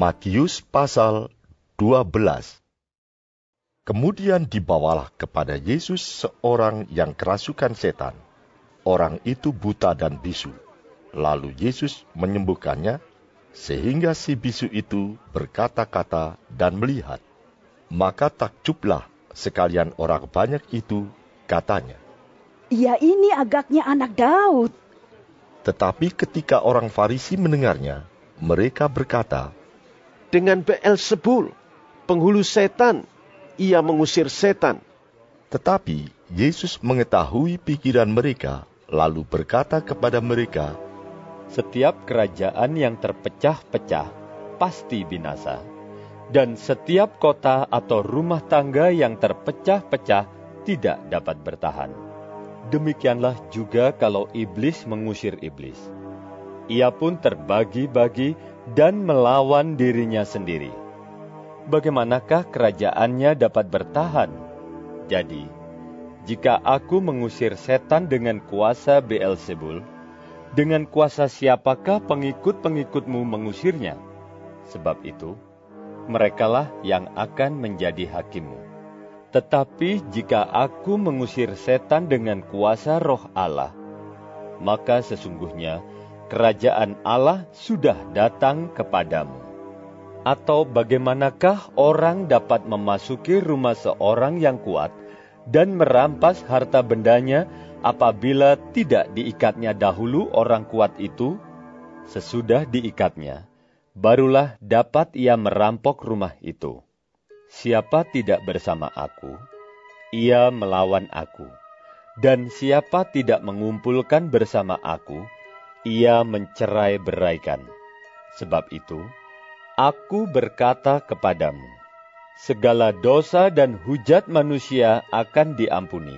Matius pasal 12 Kemudian dibawalah kepada Yesus seorang yang kerasukan setan. Orang itu buta dan bisu. Lalu Yesus menyembuhkannya, sehingga si bisu itu berkata-kata dan melihat. Maka takjublah sekalian orang banyak itu, katanya. Ya ini agaknya anak Daud. Tetapi ketika orang Farisi mendengarnya, mereka berkata, Dengan Beelzebul, penghulu setan, ia mengusir setan. Tetapi Yesus mengetahui pikiran mereka, lalu berkata kepada mereka, Setiap kerajaan yang terpecah-pecah pasti binasa, dan setiap kota atau rumah tangga yang terpecah-pecah tidak dapat bertahan. Demikianlah juga kalau iblis mengusir iblis. Ia pun terbagi-bagi dan melawan dirinya sendiri. Bagaimanakah kerajaannya dapat bertahan? Jadi, jika aku mengusir setan dengan kuasa Beelzebul, dengan kuasa siapakah pengikut-pengikutmu mengusirnya? Sebab itu, merekalah yang akan menjadi hakimmu. Tetapi jika aku mengusir setan dengan kuasa roh Allah, maka sesungguhnya kerajaan Allah sudah datang kepadamu. Atau bagaimanakah orang dapat memasuki rumah seorang yang kuat dan merampas harta bendanya apabila tidak diikatnya dahulu orang kuat itu? Sesudah diikatnya, barulah dapat ia merampok rumah itu. Siapa tidak bersama aku, ia melawan aku. Dan siapa tidak mengumpulkan bersama aku, ia mencerai beraikan. Sebab itu, aku berkata kepadamu, segala dosa dan hujat manusia akan diampuni,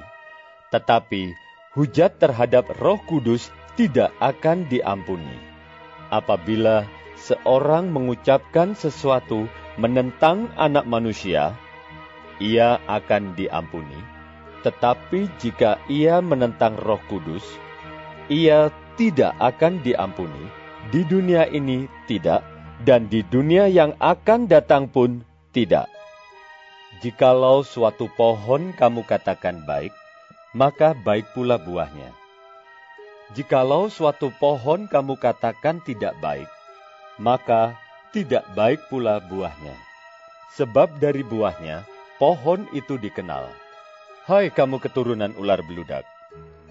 tetapi hujat terhadap Roh Kudus tidak akan diampuni. Apabila seorang mengucapkan sesuatu menentang Anak Manusia, ia akan diampuni. Tetapi jika ia menentang Roh Kudus, ia tidak akan diampuni. Di dunia ini tidak, dan di dunia yang akan datang pun tidak. Jikalau suatu pohon kamu katakan baik, maka baik pula buahnya. Jikalau suatu pohon kamu katakan tidak baik, maka tidak baik pula buahnya. Sebab dari buahnya, pohon itu dikenal. Hai kamu keturunan ular beludak,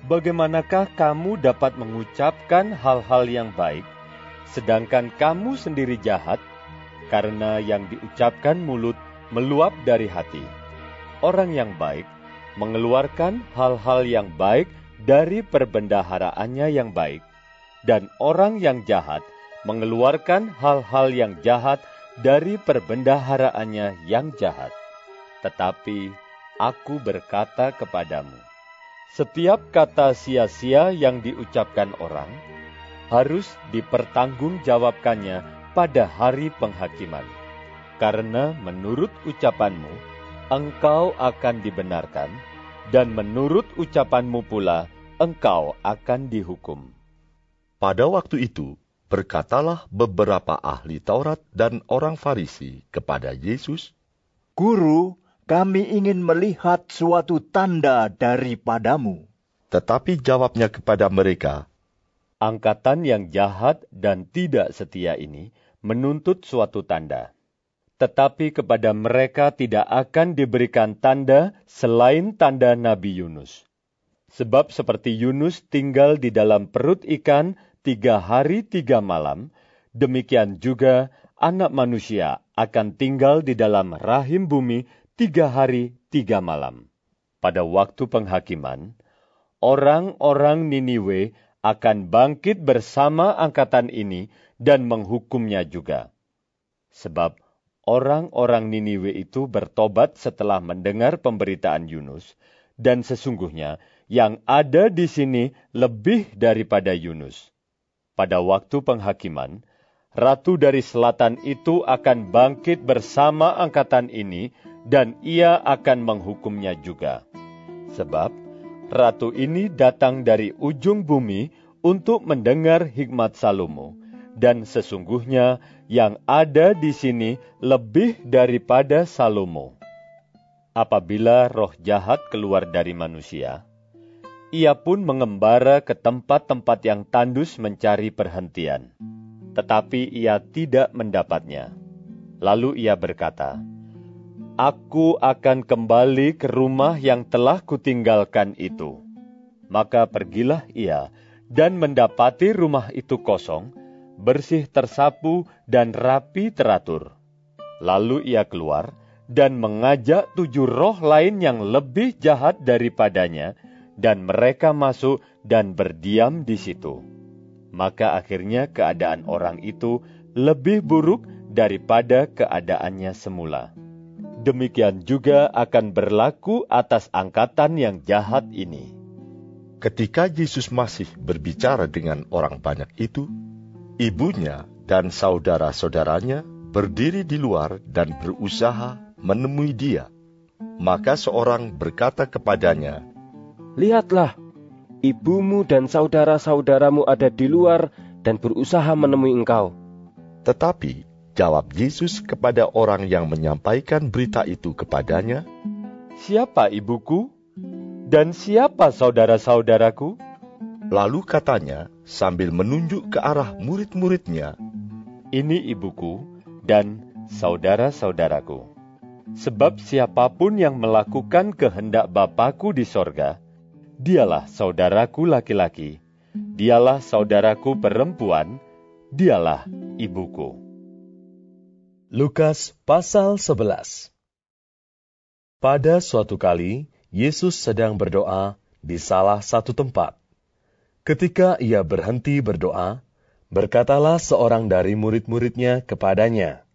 bagaimanakah kamu dapat mengucapkan hal-hal yang baik, sedangkan kamu sendiri jahat, karena yang diucapkan mulut meluap dari hati. Orang yang baik mengeluarkan hal-hal yang baik dari perbendaharaannya yang baik, dan orang yang jahat mengeluarkan hal-hal yang jahat dari perbendaharaannya yang jahat. Tetapi aku berkata kepadamu, setiap kata sia-sia yang diucapkan orang harus dipertanggungjawabkannya pada hari penghakiman. Karena menurut ucapanmu, engkau akan dibenarkan, dan menurut ucapanmu pula, engkau akan dihukum. Pada waktu itu, berkatalah beberapa ahli Taurat dan orang Farisi kepada Yesus, Guru, kami ingin melihat suatu tanda daripadamu. Tetapi jawabnya kepada mereka, Angkatan yang jahat dan tidak setia ini menuntut suatu tanda. Tetapi kepada mereka tidak akan diberikan tanda selain tanda Nabi Yunus. Sebab seperti Yunus tinggal di dalam perut ikan tiga hari tiga malam, demikian juga anak manusia akan tinggal di dalam rahim bumi tiga hari tiga malam. Pada waktu penghakiman, orang-orang Niniwe akan bangkit bersama angkatan ini dan menghukumnya juga. Sebab orang-orang Niniwe itu bertobat setelah mendengar pemberitaan Yunus, dan sesungguhnya yang ada di sini lebih daripada Yunus. Pada waktu penghakiman, ratu dari selatan itu akan bangkit bersama angkatan ini, dan ia akan menghukumnya juga. Sebab ratu ini datang dari ujung bumi untuk mendengar hikmat Salomo, dan sesungguhnya yang ada di sini lebih daripada Salomo. Apabila roh jahat keluar dari manusia, ia pun mengembara ke tempat-tempat yang tandus mencari perhentian, tetapi ia tidak mendapatnya. Lalu ia berkata, Aku akan kembali ke rumah yang telah kutinggalkan itu. Maka pergilah ia dan mendapati rumah itu kosong, bersih tersapu dan rapi teratur. Lalu ia keluar dan mengajak tujuh roh lain yang lebih jahat daripadanya, dan mereka masuk dan berdiam di situ. Maka akhirnya keadaan orang itu lebih buruk daripada keadaannya semula demikian juga akan berlaku atas angkatan yang jahat ini. Ketika Yesus masih berbicara dengan orang banyak itu, ibunya dan saudara-saudaranya berdiri di luar dan berusaha menemui dia. Maka seorang berkata kepadanya, Lihatlah, ibumu dan saudara-saudaramu ada di luar dan berusaha menemui engkau. Tetapi Jawab Yesus kepada orang yang menyampaikan berita itu kepadanya, Siapa ibuku? Dan siapa saudara-saudaraku? Lalu katanya sambil menunjuk ke arah murid-muridnya, Ini ibuku dan saudara-saudaraku. Sebab siapa pun yang melakukan kehendak Bapakku di sorga, dialah saudaraku laki-laki, dialah saudaraku perempuan, dialah ibuku. Lukas pasal 11 Pada suatu kali, Yesus sedang berdoa di salah satu tempat. Ketika ia berhenti berdoa, berkatalah seorang dari murid-muridnya kepadanya,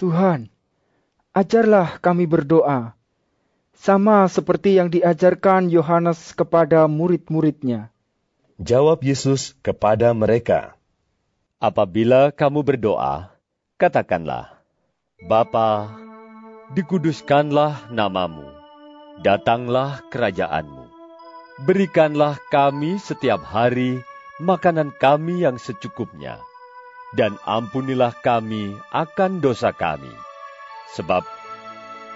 Tuhan, ajarlah kami berdoa, sama seperti yang diajarkan Yohanes kepada murid-muridnya. Jawab Yesus kepada mereka, Apabila kamu berdoa, katakanlah, Bapa, dikuduskanlah namamu, datanglah kerajaanmu. Berikanlah kami setiap hari makanan kami yang secukupnya, dan ampunilah kami akan dosa kami. Sebab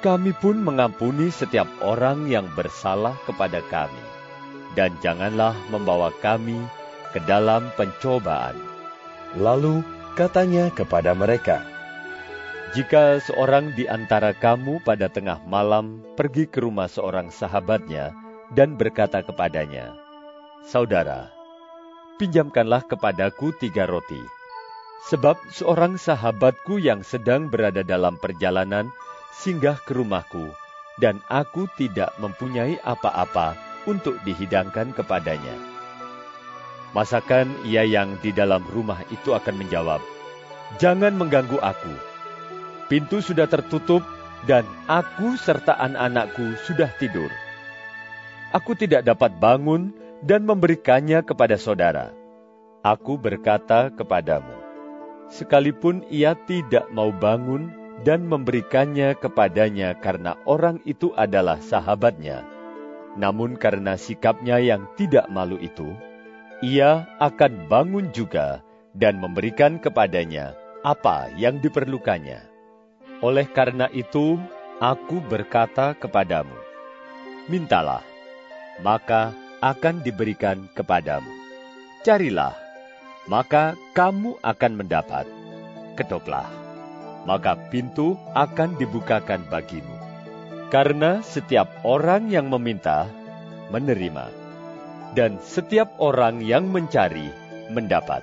kami pun mengampuni setiap orang yang bersalah kepada kami. Dan janganlah membawa kami ke dalam pencobaan. Lalu katanya kepada mereka, jika seorang di antara kamu pada tengah malam pergi ke rumah seorang sahabatnya dan berkata kepadanya, Saudara, pinjamkanlah kepadaku tiga roti, sebab seorang sahabatku yang sedang berada dalam perjalanan singgah ke rumahku, dan aku tidak mempunyai apa-apa untuk dihidangkan kepadanya. Masakan ia yang di dalam rumah itu akan menjawab, Jangan mengganggu aku, Pintu sudah tertutup dan aku serta anak-anakku sudah tidur. Aku tidak dapat bangun dan memberikannya kepada saudara. Aku berkata kepadamu, sekalipun ia tidak mau bangun dan memberikannya kepadanya karena orang itu adalah sahabatnya, namun karena sikapnya yang tidak malu itu, ia akan bangun juga dan memberikan kepadanya apa yang diperlukannya. Oleh karena itu, aku berkata kepadamu, mintalah, maka akan diberikan kepadamu. Carilah, maka kamu akan mendapat. Ketoklah, maka pintu akan dibukakan bagimu. Karena setiap orang yang meminta, menerima. Dan setiap orang yang mencari, mendapat.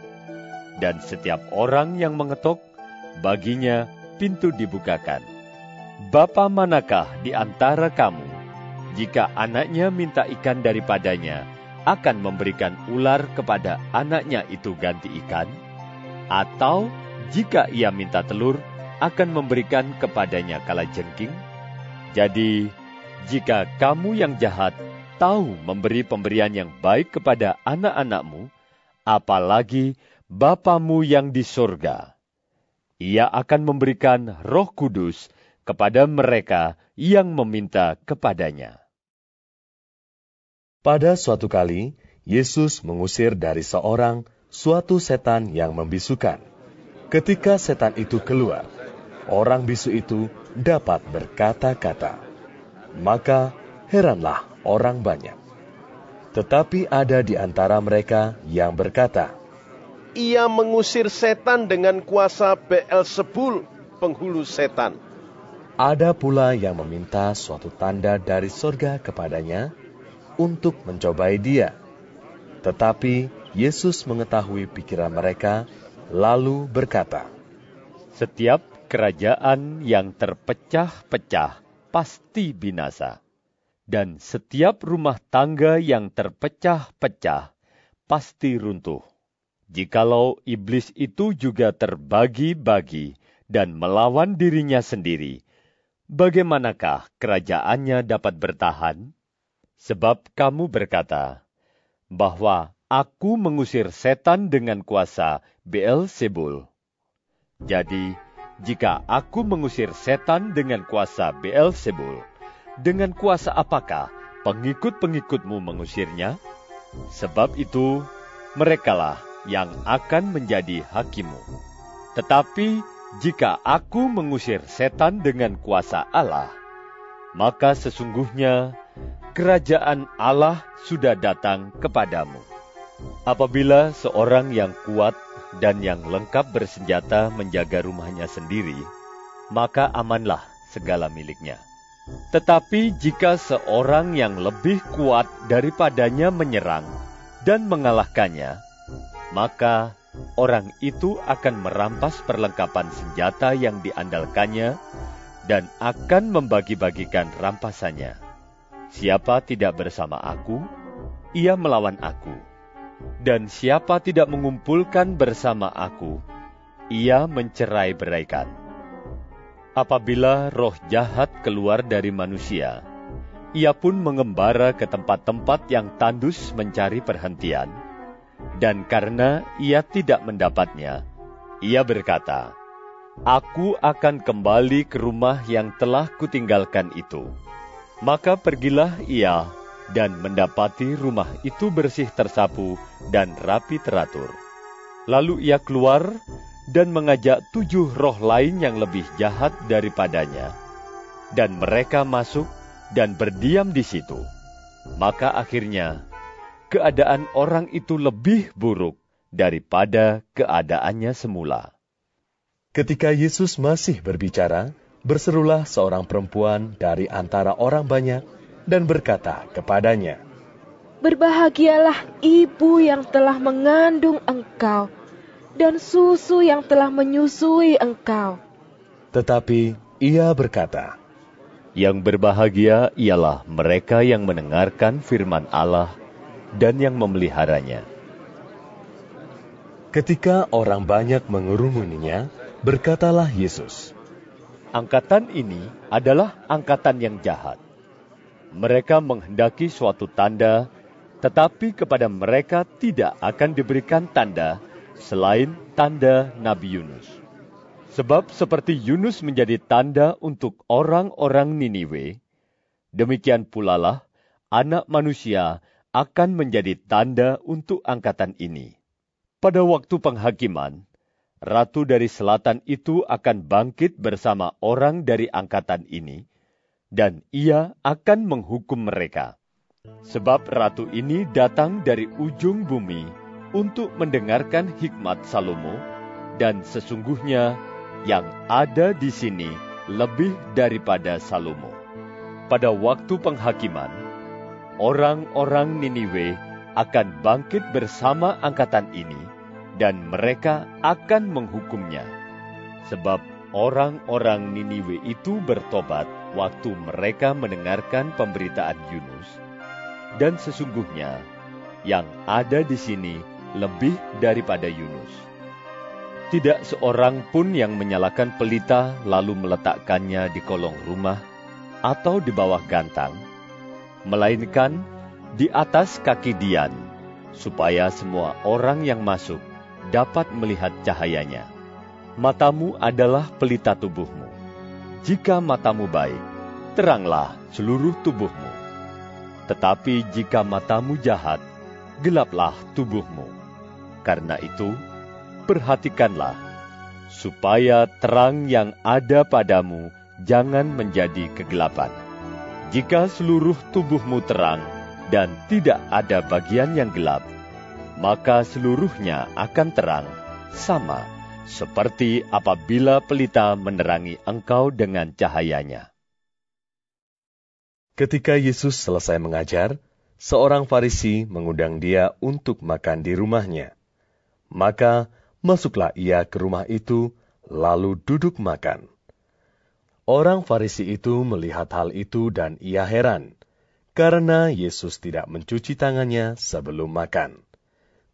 Dan setiap orang yang mengetok, baginya pintu dibukakan. Bapa manakah di antara kamu, jika anaknya minta ikan daripadanya, akan memberikan ular kepada anaknya itu ganti ikan, atau jika ia minta telur, akan memberikan kepadanya kalajengking? Jadi, jika kamu yang jahat tahu memberi pemberian yang baik kepada anak-anakmu, apalagi Bapamu yang di sorga. Ia akan memberikan roh kudus kepada mereka yang meminta kepadanya. Pada suatu kali, Yesus mengusir dari seorang suatu setan yang membisukan. Ketika setan itu keluar, orang bisu itu dapat berkata-kata. Maka heranlah orang banyak. Tetapi ada di antara mereka yang berkata, Ia mengusir setan dengan kuasa Beelzebul, penghulu setan. Ada pula yang meminta suatu tanda dari sorga kepadanya untuk mencobai dia. Tetapi Yesus mengetahui pikiran mereka, lalu berkata, Setiap kerajaan yang terpecah-pecah pasti binasa dan setiap rumah tangga yang terpecah-pecah pasti runtuh. Jikalau iblis itu juga terbagi-bagi dan melawan dirinya sendiri, bagaimanakah kerajaannya dapat bertahan? Sebab kamu berkata bahwa aku mengusir setan dengan kuasa Beelzebul. Jadi, jika aku mengusir setan dengan kuasa Beelzebul, dengan kuasa apakah pengikut-pengikutmu mengusirnya? Sebab itu, merekalah yang akan menjadi hakimu. Tetapi jika aku mengusir setan dengan kuasa Allah, maka sesungguhnya kerajaan Allah sudah datang kepadamu. Apabila seorang yang kuat dan yang lengkap bersenjata menjaga rumahnya sendiri, maka amanlah segala miliknya. Tetapi jika seorang yang lebih kuat daripadanya menyerang dan mengalahkannya, maka orang itu akan merampas perlengkapan senjata yang diandalkannya dan akan membagi-bagikan rampasannya. Siapa tidak bersama aku, ia melawan aku. Dan siapa tidak mengumpulkan bersama aku, ia mencerai beraikan. Apabila roh jahat keluar dari manusia, ia pun mengembara ke tempat-tempat yang tandus mencari perhentian, dan karena ia tidak mendapatnya, ia berkata, Aku akan kembali ke rumah yang telah kutinggalkan itu. Maka pergilah ia dan mendapati rumah itu bersih tersapu dan rapi teratur. Lalu ia keluar dan mengajak tujuh roh lain yang lebih jahat daripadanya. Dan mereka masuk dan berdiam di situ. Maka akhirnya keadaan orang itu lebih buruk daripada keadaannya semula. Ketika Yesus masih berbicara, berserulah seorang perempuan dari antara orang banyak dan berkata kepadanya, Berbahagialah ibu yang telah mengandung engkau dan susu yang telah menyusui engkau. Tetapi ia berkata, Yang berbahagia ialah mereka yang mendengarkan firman Allah dan yang memeliharanya. Ketika orang banyak mengerumuninya, berkatalah Yesus, Angkatan ini adalah angkatan yang jahat. Mereka menghendaki suatu tanda, tetapi kepada mereka tidak akan diberikan tanda selain tanda Nabi Yunus. Sebab seperti Yunus menjadi tanda untuk orang-orang Niniwe, demikian pula lah anak manusia akan menjadi tanda untuk angkatan ini. Pada waktu penghakiman, ratu dari selatan itu akan bangkit bersama orang dari angkatan ini, dan ia akan menghukum mereka. Sebab ratu ini datang dari ujung bumi untuk mendengarkan hikmat Salomo, dan sesungguhnya yang ada di sini lebih daripada Salomo. Pada waktu penghakiman, orang-orang Niniwe akan bangkit bersama angkatan ini, dan mereka akan menghukumnya. Sebab orang-orang Niniwe itu bertobat waktu mereka mendengarkan pemberitaan Yunus, dan sesungguhnya yang ada di sini lebih daripada Yunus. Tidak seorang pun yang menyalakan pelita lalu meletakkannya di kolong rumah atau di bawah gantang, melainkan di atas kaki Dian, supaya semua orang yang masuk dapat melihat cahayanya. Matamu adalah pelita tubuhmu. Jika matamu baik, teranglah seluruh tubuhmu. Tetapi jika matamu jahat, gelaplah tubuhmu. Karena itu, perhatikanlah, supaya terang yang ada padamu jangan menjadi kegelapan. Jika seluruh tubuhmu terang dan tidak ada bagian yang gelap, maka seluruhnya akan terang, sama seperti apabila pelita menerangi engkau dengan cahayanya. Ketika Yesus selesai mengajar, seorang Farisi mengundang dia untuk makan di rumahnya. Maka Masuklah ia ke rumah itu, lalu duduk makan. Orang Farisi itu melihat hal itu dan ia heran, karena Yesus tidak mencuci tangannya sebelum makan.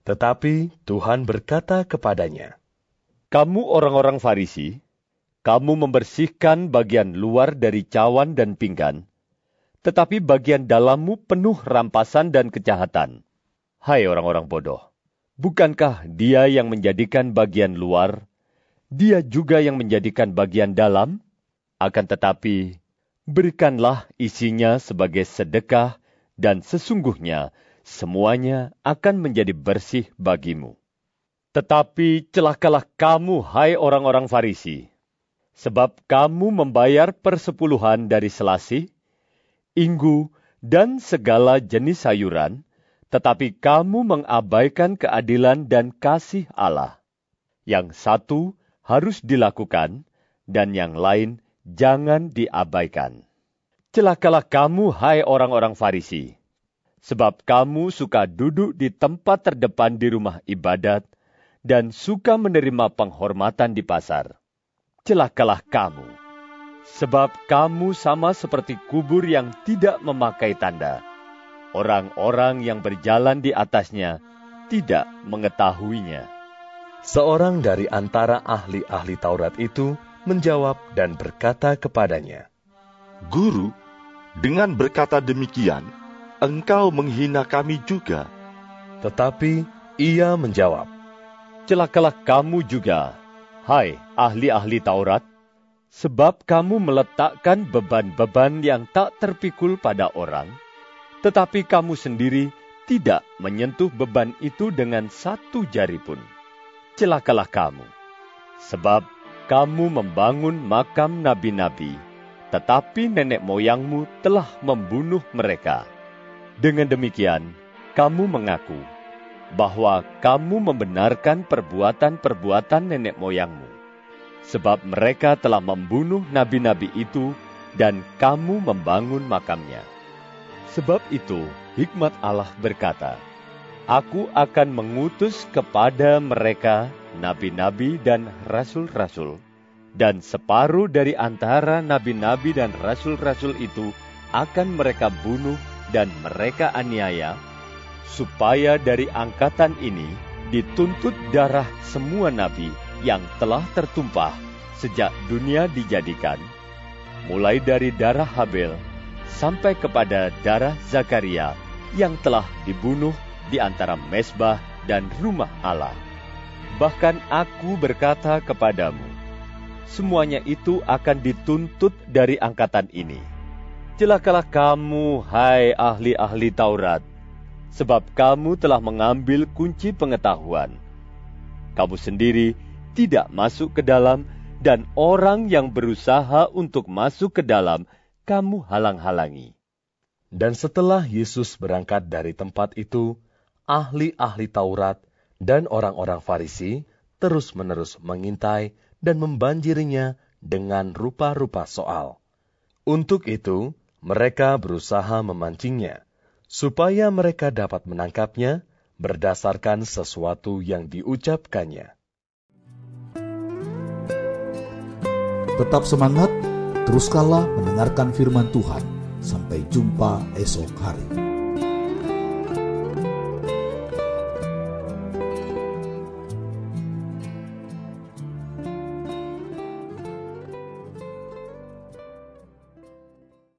Tetapi Tuhan berkata kepadanya, Kamu orang-orang Farisi, kamu membersihkan bagian luar dari cawan dan pinggan, tetapi bagian dalammu penuh rampasan dan kejahatan. Hai orang-orang bodoh! Bukankah dia yang menjadikan bagian luar, dia juga yang menjadikan bagian dalam? Akan tetapi, berikanlah isinya sebagai sedekah, dan sesungguhnya semuanya akan menjadi bersih bagimu. Tetapi celakalah kamu, hai orang-orang Farisi, sebab kamu membayar persepuluhan dari selasih, inggu, dan segala jenis sayuran, tetapi kamu mengabaikan keadilan dan kasih Allah. Yang satu harus dilakukan, dan yang lain jangan diabaikan. Celakalah kamu, hai orang-orang Farisi, sebab kamu suka duduk di tempat terdepan di rumah ibadat dan suka menerima penghormatan di pasar. Celakalah kamu, sebab kamu sama seperti kubur yang tidak memakai tanda orang-orang yang berjalan di atasnya tidak mengetahuinya. Seorang dari antara ahli-ahli Taurat itu menjawab dan berkata kepadanya, Guru, dengan berkata demikian, engkau menghina kami juga. Tetapi ia menjawab, Celakalah kamu juga, hai ahli-ahli Taurat, sebab kamu meletakkan beban-beban yang tak terpikul pada orang, tetapi kamu sendiri tidak menyentuh beban itu dengan satu jari pun. Celakalah kamu, sebab kamu membangun makam nabi-nabi, tetapi nenek moyangmu telah membunuh mereka. Dengan demikian, kamu mengaku bahwa kamu membenarkan perbuatan-perbuatan nenek moyangmu, sebab mereka telah membunuh nabi-nabi itu, dan kamu membangun makamnya. Sebab itu, hikmat Allah berkata, Aku akan mengutus kepada mereka nabi-nabi dan rasul-rasul, dan separuh dari antara nabi-nabi dan rasul-rasul itu akan mereka bunuh dan mereka aniaya, supaya dari angkatan ini dituntut darah semua nabi yang telah tertumpah sejak dunia dijadikan, mulai dari darah Habel sampai kepada darah Zakaria yang telah dibunuh di antara mesbah dan rumah Allah. Bahkan aku berkata kepadamu, semuanya itu akan dituntut dari angkatan ini. Celakalah kamu, hai ahli-ahli Taurat, sebab kamu telah mengambil kunci pengetahuan. Kamu sendiri tidak masuk ke dalam, dan orang yang berusaha untuk masuk ke dalam kamu halang-halangi. Dan setelah Yesus berangkat dari tempat itu, ahli-ahli Taurat dan orang-orang Farisi terus-menerus mengintai dan membanjirinya dengan rupa-rupa soal. Untuk itu, mereka berusaha memancingnya, supaya mereka dapat menangkapnya berdasarkan sesuatu yang diucapkannya. Tetap semangat, Teruskanlah mendengarkan firman Tuhan. Sampai jumpa esok hari.